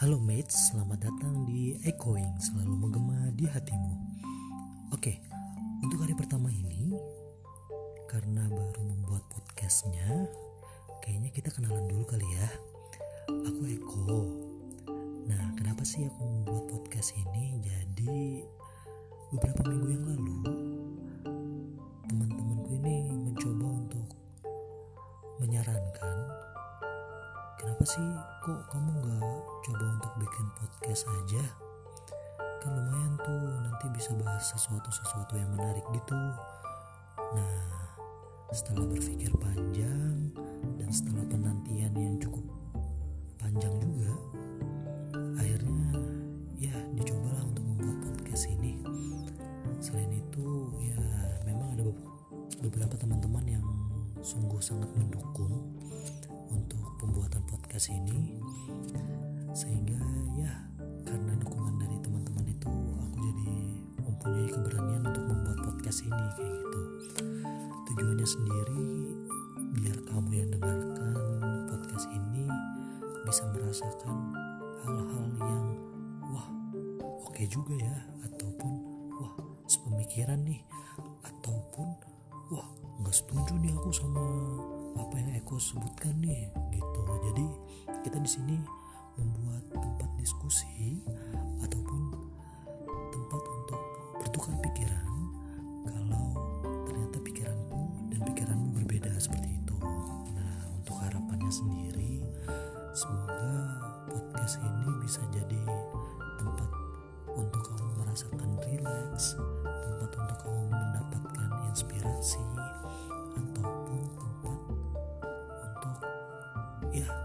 Halo mates, selamat datang di Echoing selalu menggema di hatimu. Oke, untuk hari pertama ini, karena baru membuat podcastnya, kayaknya kita kenalan dulu kali ya. Aku Eko. Nah, kenapa sih aku membuat podcast ini? Jadi beberapa minggu yang lalu, kenapa sih kok kamu gak coba untuk bikin podcast aja? Kan lumayan tuh nanti bisa bahas sesuatu-sesuatu yang menarik gitu. Nah setelah berpikir panjang dan setelah penantian yang cukup panjang juga akhirnya ya dicobalah untuk membuat podcast ini. Selain itu ya memang ada beberapa teman-teman yang sungguh sangat mendukung pembuatan podcast ini. Sehingga ya karena dukungan dari teman-teman itu aku jadi mempunyai keberanian untuk membuat podcast ini kayak gitu. Tujuannya sendiri biar kamu yang dengarkan podcast ini bisa merasakan hal-hal yang wah oke juga ya ataupun wah sepemikiran nih ataupun wah nggak setuju nih aku sama apa yang Eko sebutkan nih gitu. Jadi kita di sini membuat tempat diskusi ataupun tempat untuk bertukar pikiran kalau ternyata pikiranku dan pikiranmu berbeda seperti itu. Nah untuk harapannya sendiri semoga podcast ini bisa jadi tempat untuk kamu merasakan rileks tempat untuk kamu mendapatkan inspirasi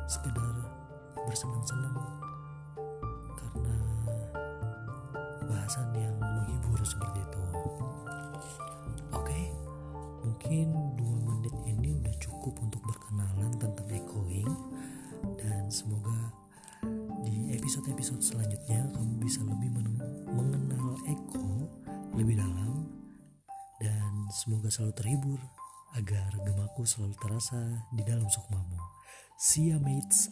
sekedar bersenang-senang karena bahasan yang menghibur seperti itu oke mungkin dua menit ini udah cukup untuk berkenalan tentang echoing dan semoga di episode-episode selanjutnya kamu bisa lebih mengenal Eko lebih dalam dan semoga selalu terhibur agar gemaku selalu terasa di dalam sukmamu. See ya mates.